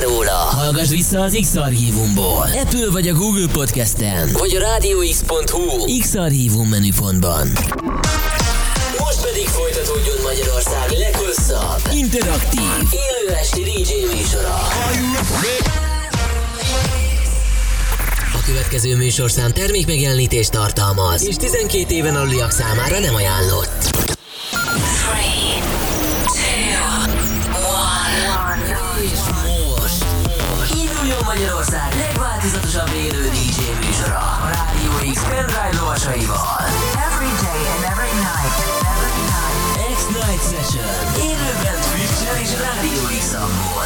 róla? Hallgass vissza az X-Archívumból. Apple vagy a Google Podcast-en. Vagy a rádióx.hu X-Archívum menüpontban. Most pedig folytatódjon Magyarország leghosszabb, interaktív, élő esti DJ műsora. A következő műsorszám termékmegjelenítést tartalmaz, és 12 éven aluliak számára nem ajánlott. X-amból.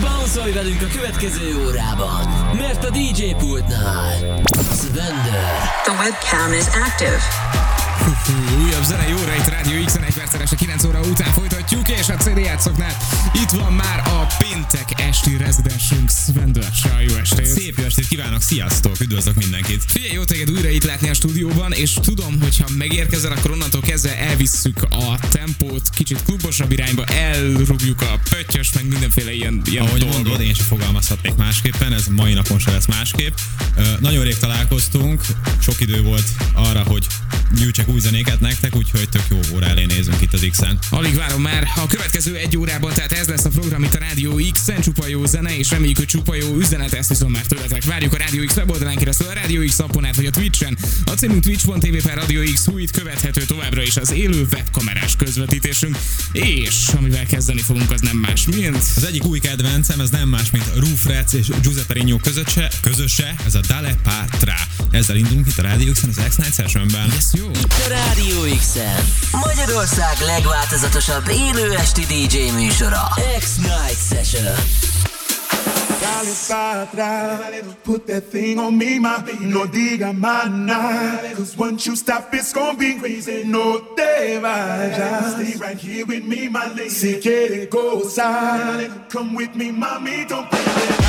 Bounce velünk a következő órában, mert a DJ pultnál Svender. The webcam is active. Újabb zene jóra itt Rádió X 1 perceres a 9 óra után folytatjuk, és a CD játszoknál itt van már a péntek esti rezidensünk Sven Dörsa. Jó estét! Szép jó estét kívánok, sziasztok, üdvözlök mindenkit. Figyelj, jó téged újra itt látni a stúdióban, és tudom, hogy ha megérkezel, akkor onnantól kezdve elvisszük a tempót kicsit klubosabb irányba, elrúgjuk a pöttyös, meg mindenféle ilyen, ilyen Ahogy dolgot. mondod, én sem fogalmazhatnék másképpen, ez mai napon se lesz másképp. Ö, nagyon rég találkoztunk, sok idő volt arra, hogy gyűjtsek új zenéket nektek, úgyhogy tök jó óra elé nézünk itt az X-en. Alig várom már a következő egy órában, tehát ez lesz a program itt a Rádió X-en, csupa jó zene, és reméljük, hogy csupa jó üzenet, ezt viszont már tőletek. Várjuk a Rádió X weboldalán keresztül, a Rádió X appon át, vagy a Twitch-en. A címünk twitch.tv per Rádió X Huit követhető továbbra is az élő webkamerás közvetítésünk, és amivel kezdeni fogunk, az nem más, mint... Az egyik új kedvencem, ez nem más, mint Roof és Giuseppe Rigno közöse, közöse, ez a Dale Patra. Ezzel indulunk itt a Rádió X-en, az X-Night Sessionben. Ez jó. Rádió X-en Magyarország legváltozatosabb élő esti DJ műsora X-Night Session. Dale pa' atrás, put that thing on me, ma, no diga más nada. Cause once you stop, it's gonna be crazy. No te vayas. Stay right here with me, my lady. Si quieres gozar, come with me, mami, don't play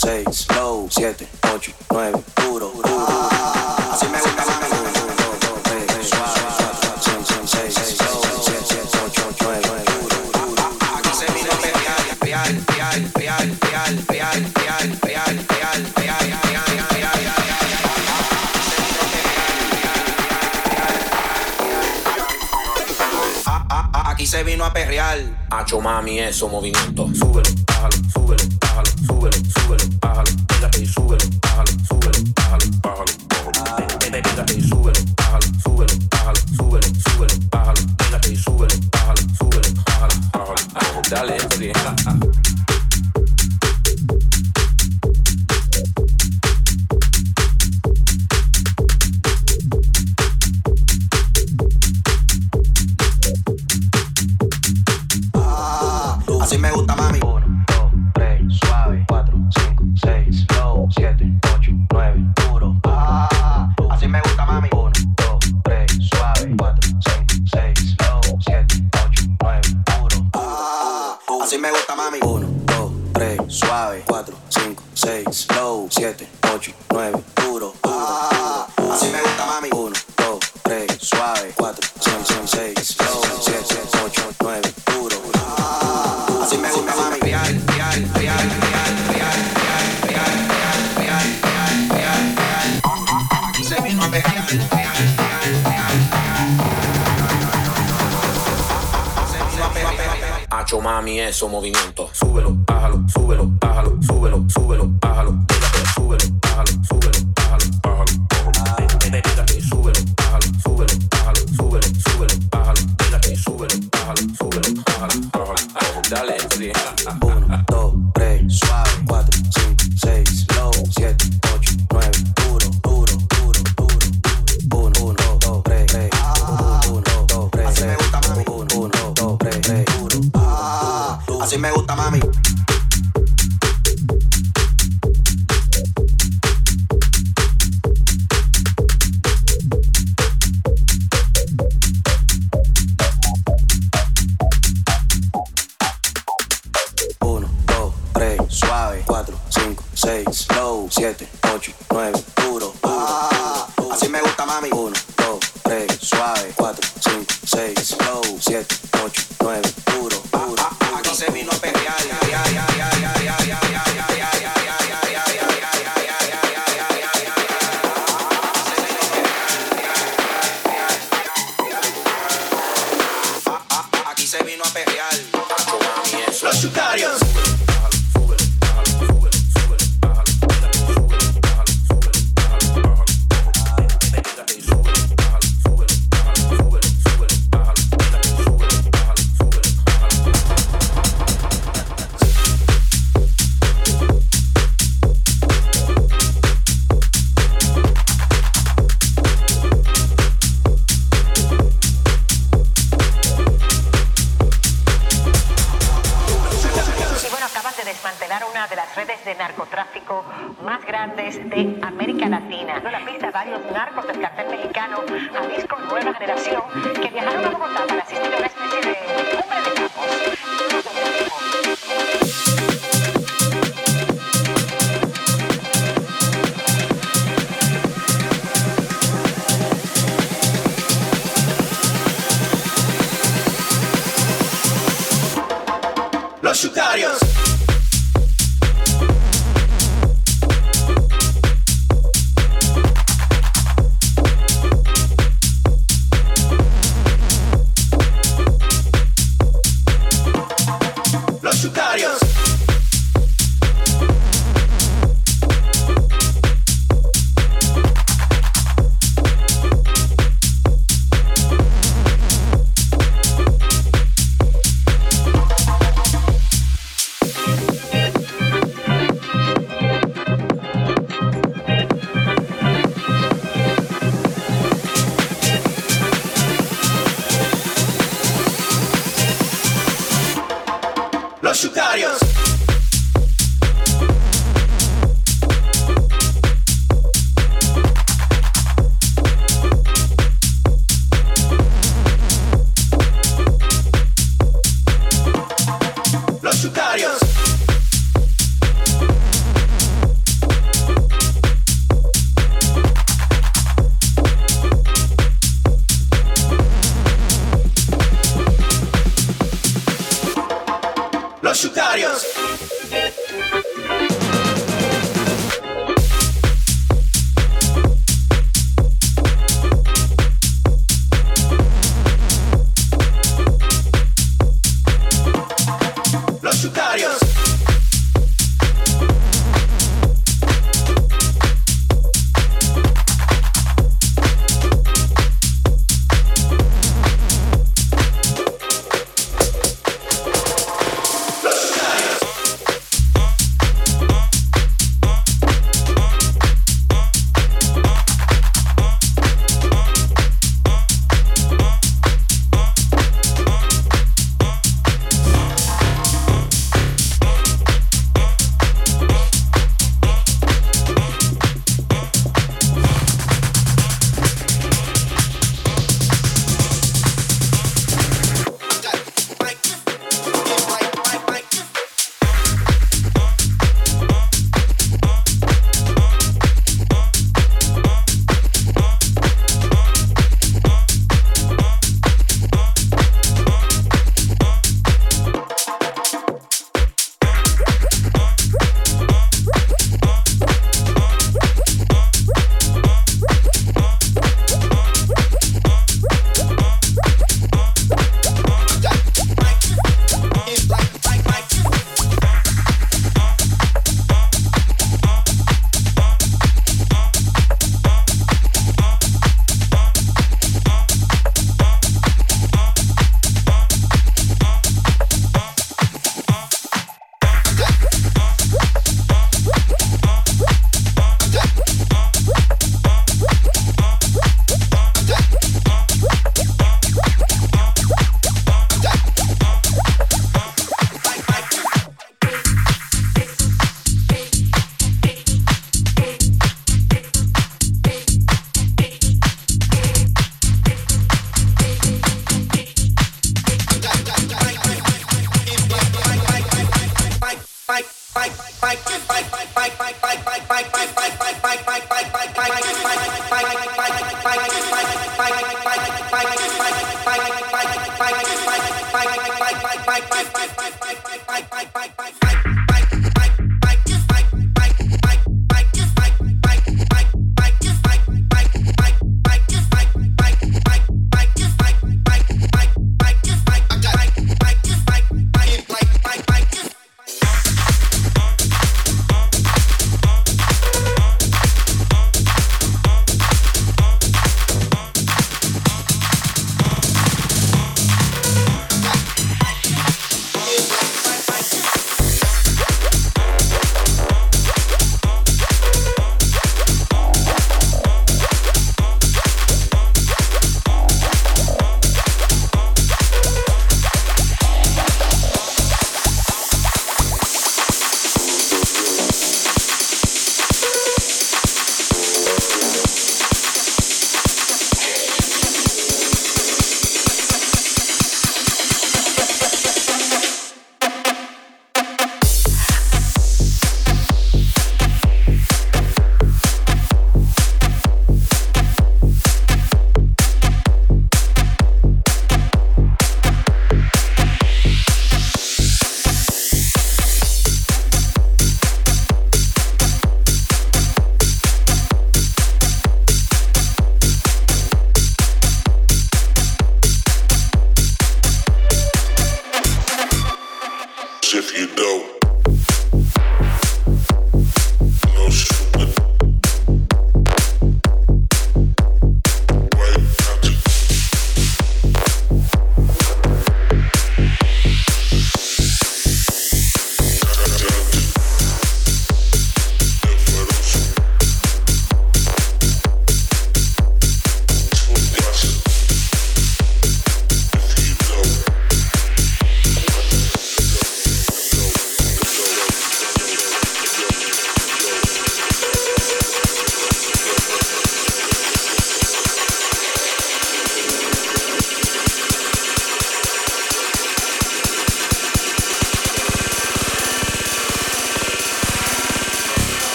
6, low, 7, 8, 9, puro, puro. Así me gusta, así me gusta. Aquí se vino a perrear. Acho mami, eso movimiento. Súbelo. Pégate y súbelo, bájalo, súbelo, bájalo, bájalo, bájalo. Pégate y su movimiento.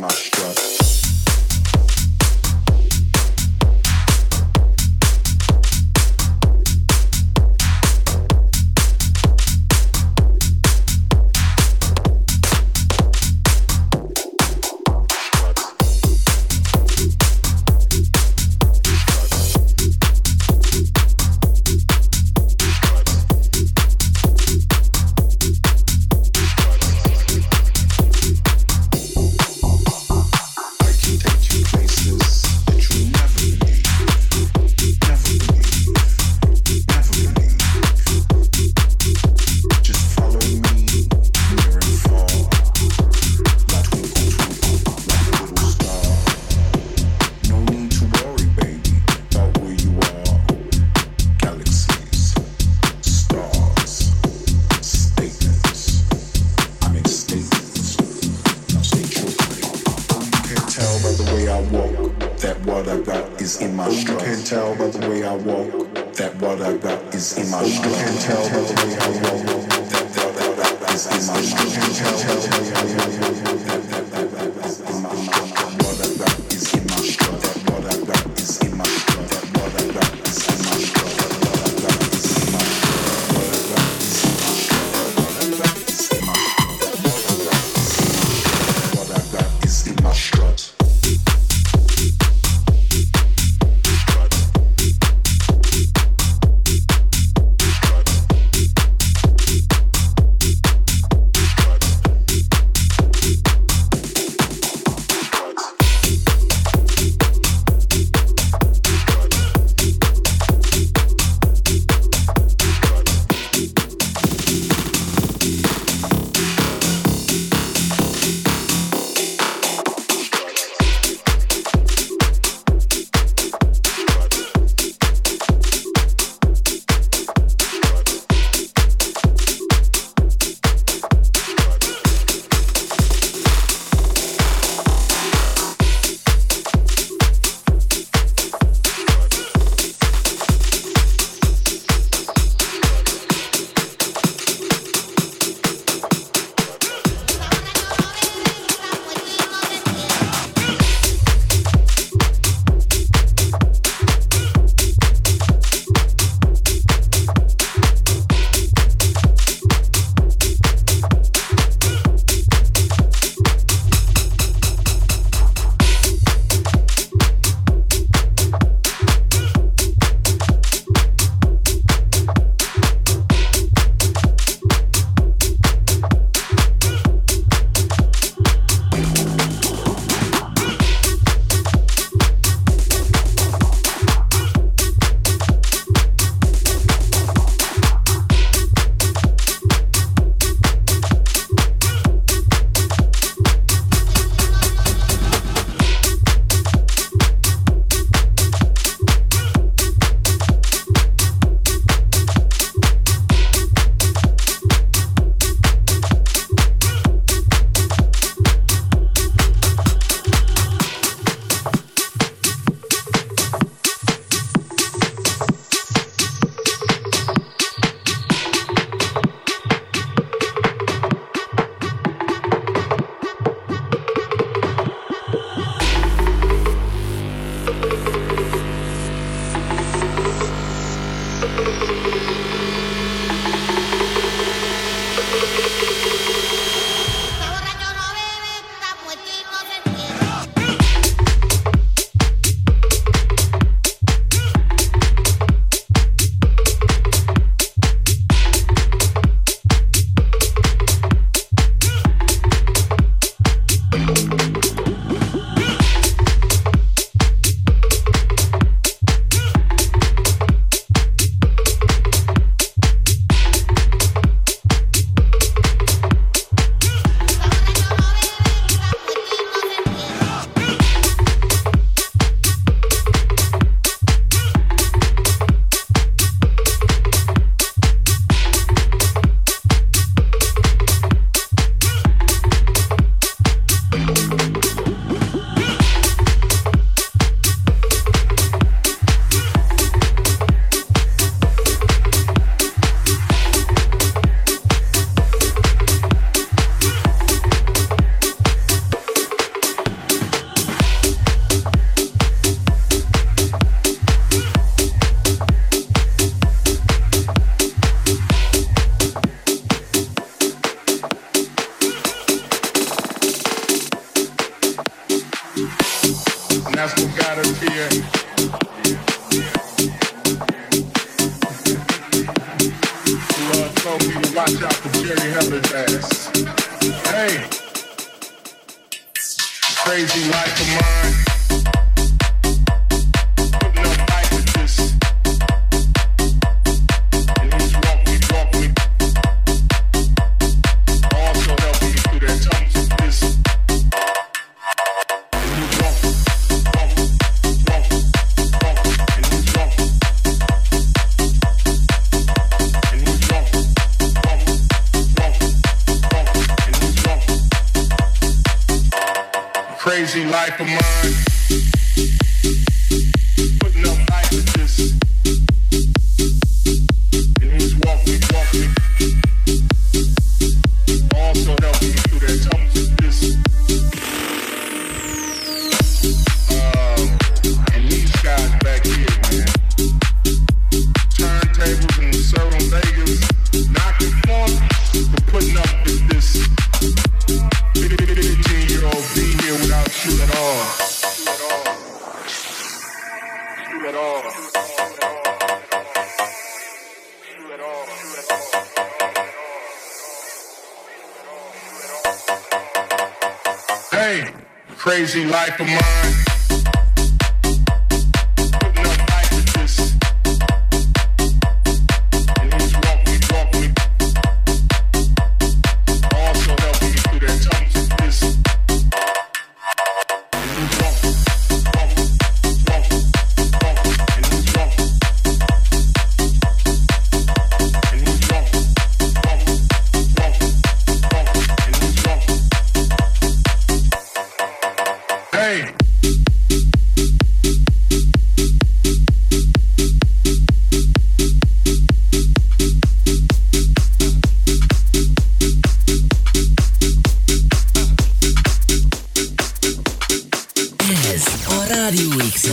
much. Rádió XL.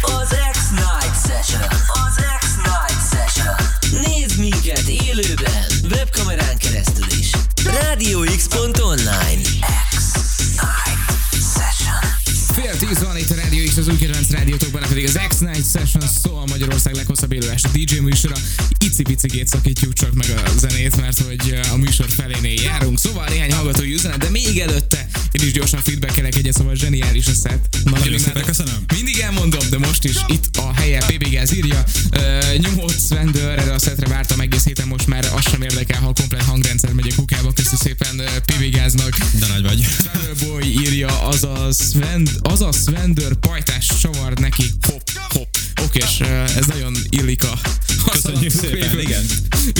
Az X-Night Session. Az X-Night Session. Nézd minket élőben, webkamerán keresztül is. RádioX.online X-Night Session. Fél tíz van itt a Radio X, az új kedvenc rádiótokban, pedig az X-Night Session szól Magyarország leghosszabb élő este DJ műsora. Icipicigét szakítjuk csak meg a zenét, mert hogy a műsor felénél járunk. Szóval néhány hallgatói üzenet, de még előtte is gyorsan feedbackelek egyet, szóval zseniális a set. Nagyon szépen köszönöm. Mindig elmondom, de most is itt a helye, PB Gáz írja. Uh, nyomott vendor, erre a szetre vártam egész héten, most már azt sem érdekel, ha a komplet hangrendszer megy a kukába. Köszönöm szépen uh, PB Gáznak. De nagy vagy. Boy írja, az a, Sven, az a Svendor pajtás csavar neki. Hopp, hopp. Oké, és uh, ez nagyon illik a Köszönjük szépen, igen.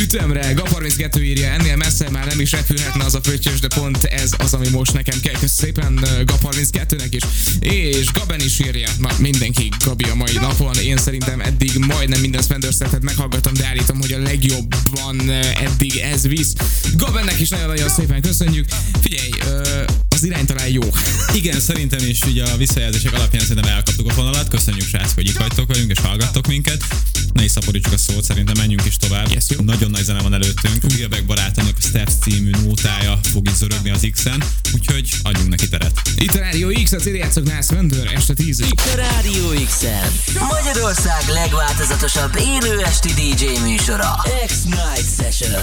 Ütemre, Gap32 írja, ennél messze már nem is repülhetne az a pöttyös, de pont ez az, ami most nekem kell. Köszönöm szépen uh, Gap32-nek is. És Gaben is írja, ma mindenki Gabi a mai napon. Én szerintem eddig majdnem minden Spender szettet meghallgattam, de állítom, hogy a legjobban eddig ez visz. Gabennek is nagyon-nagyon szépen köszönjük. Figyelj, az irány talán jó. Igen, szerintem is ugye a visszajelzések alapján szerintem elkaptuk a vonalat. Köszönjük srác, hogy itt vagytok velünk és hallgattok minket. Ne is szaporítsuk a szót, szerintem menjünk is tovább. Yes, jó. Nagyon nagy zene van előttünk. Wilbeck barátomnak a Steps című nótája fog itt zörögni az X-en, úgyhogy adjunk neki teret. Itt a Rádió X, a CD játszoknál Svendor, este 10 Itt a Rádió XL. Magyarország legváltozatosabb élő esti DJ műsora. X-Night Session.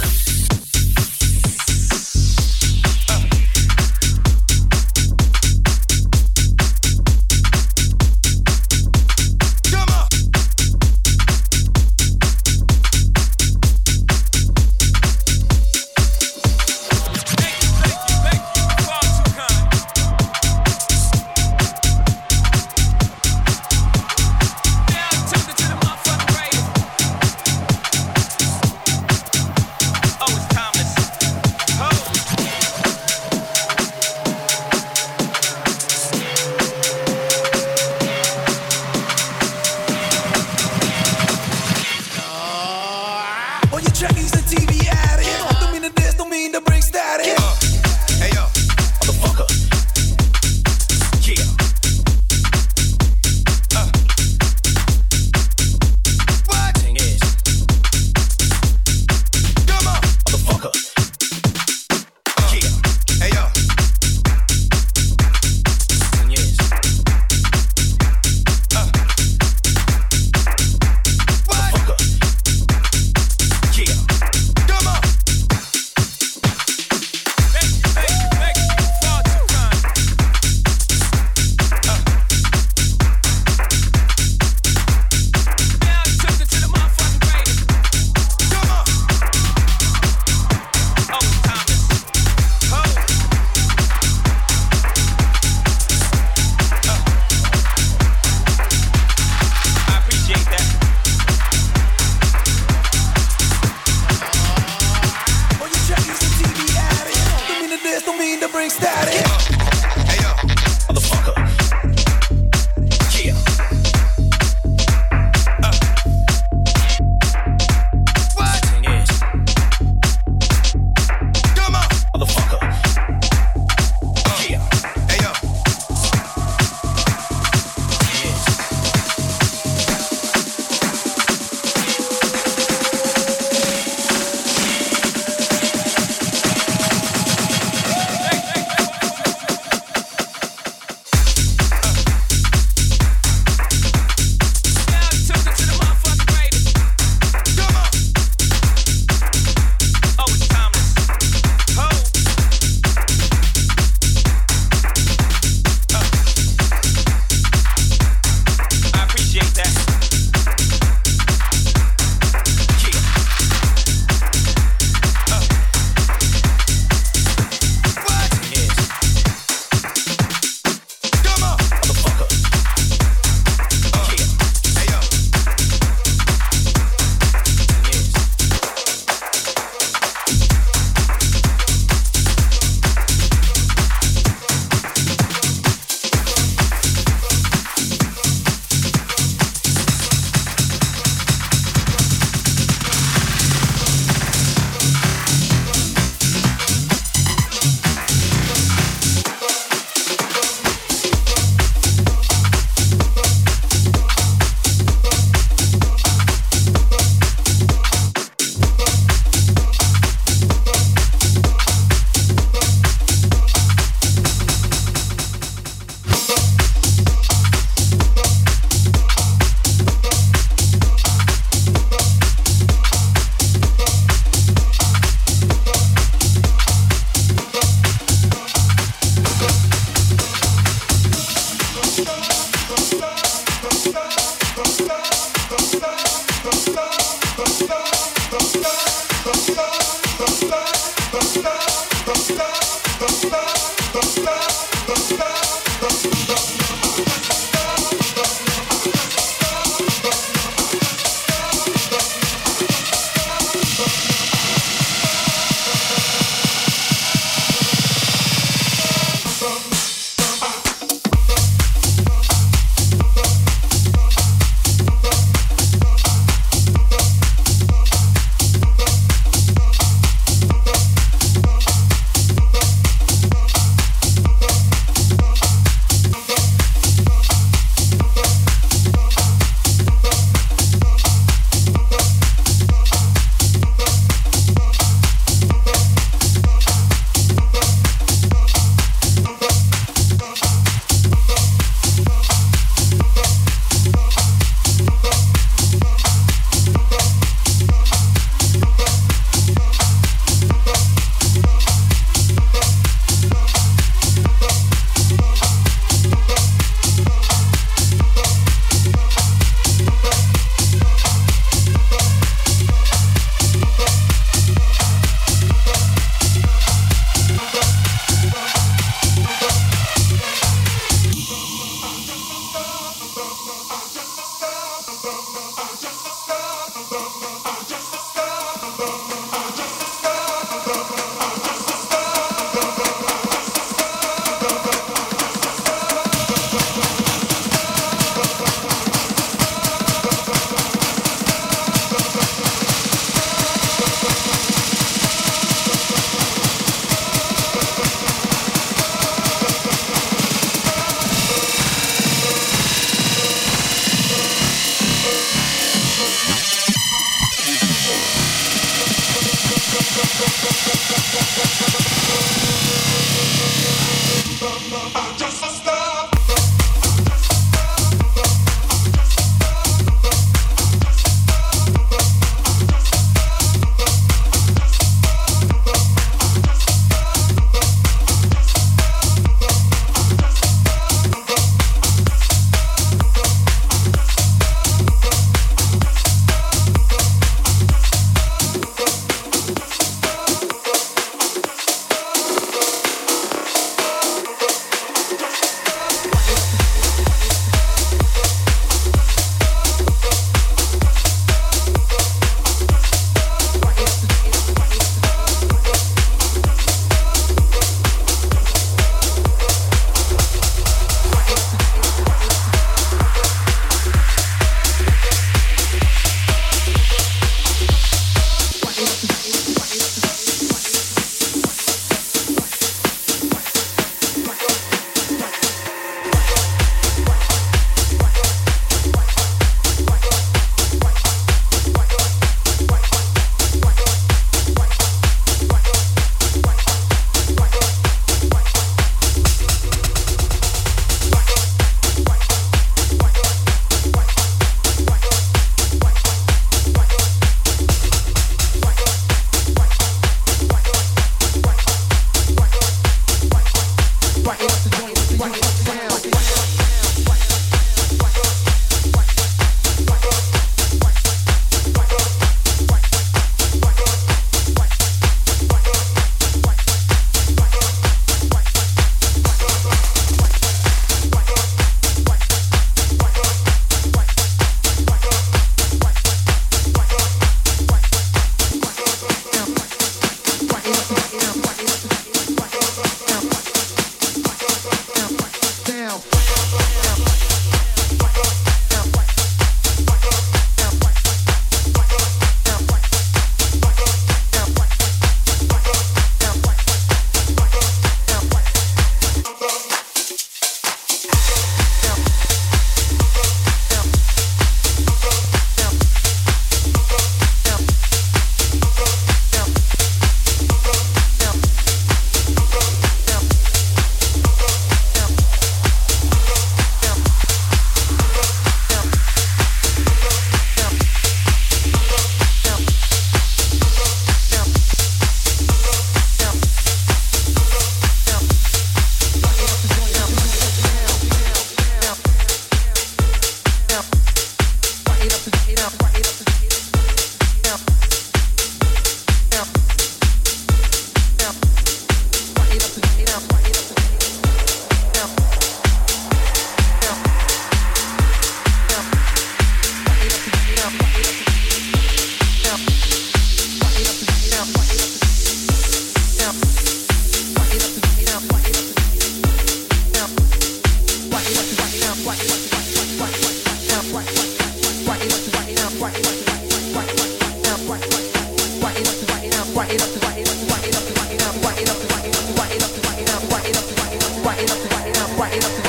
Writing up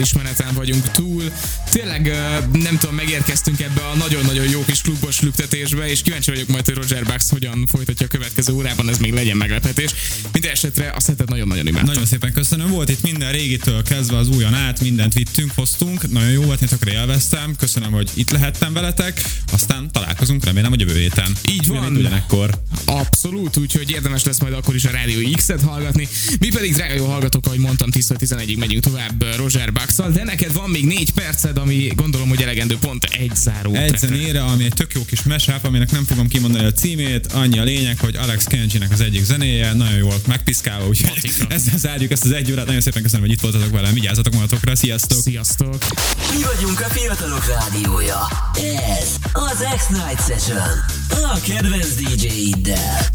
Meneten vagyunk tudom, megérkeztünk ebbe a nagyon-nagyon jó kis klubos lüktetésbe, és kíváncsi vagyok majd, hogy Roger Bucks hogyan folytatja a következő órában, ez még legyen meglepetés. Minden esetre azt hetet nagyon-nagyon imádtam. Nagyon szépen köszönöm. Volt itt minden régitől kezdve az újon át, mindent vittünk, hoztunk. Nagyon jó volt, én tökre élveztem. Köszönöm, hogy itt lehettem veletek. Aztán találkozunk, remélem, hogy jövő héten. Így van. Ugyanitt, Ugyanekkor. Abszolút, úgyhogy érdemes lesz majd akkor is a Rádió X-et hallgatni. Mi pedig, drága jó hallgatók, ahogy mondtam, 10-11-ig megyünk tovább Roger bucks de neked van még négy perced, ami gondolom, hogy elegendő pont egy záró. Egy zenére, ami egy tök jó kis mesáp, aminek nem fogom kimondani a címét, annyi a lényeg, hogy Alex Kenjinek az egyik zenéje, nagyon jól megpiszkálva, úgyhogy ezzel zárjuk ezt az egy órát. Nagyon szépen köszönöm, hogy itt voltatok velem, vigyázzatok magatokra, sziasztok! Sziasztok! Mi vagyunk a fiatalok rádiója. Ez az X-Night Session. A kedvenc DJ-iddel.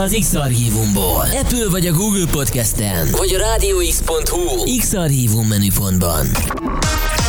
Az X-Archívumból. Apple vagy a Google Podcasten, vagy a rádióx.hu X-Archívum menüpontban.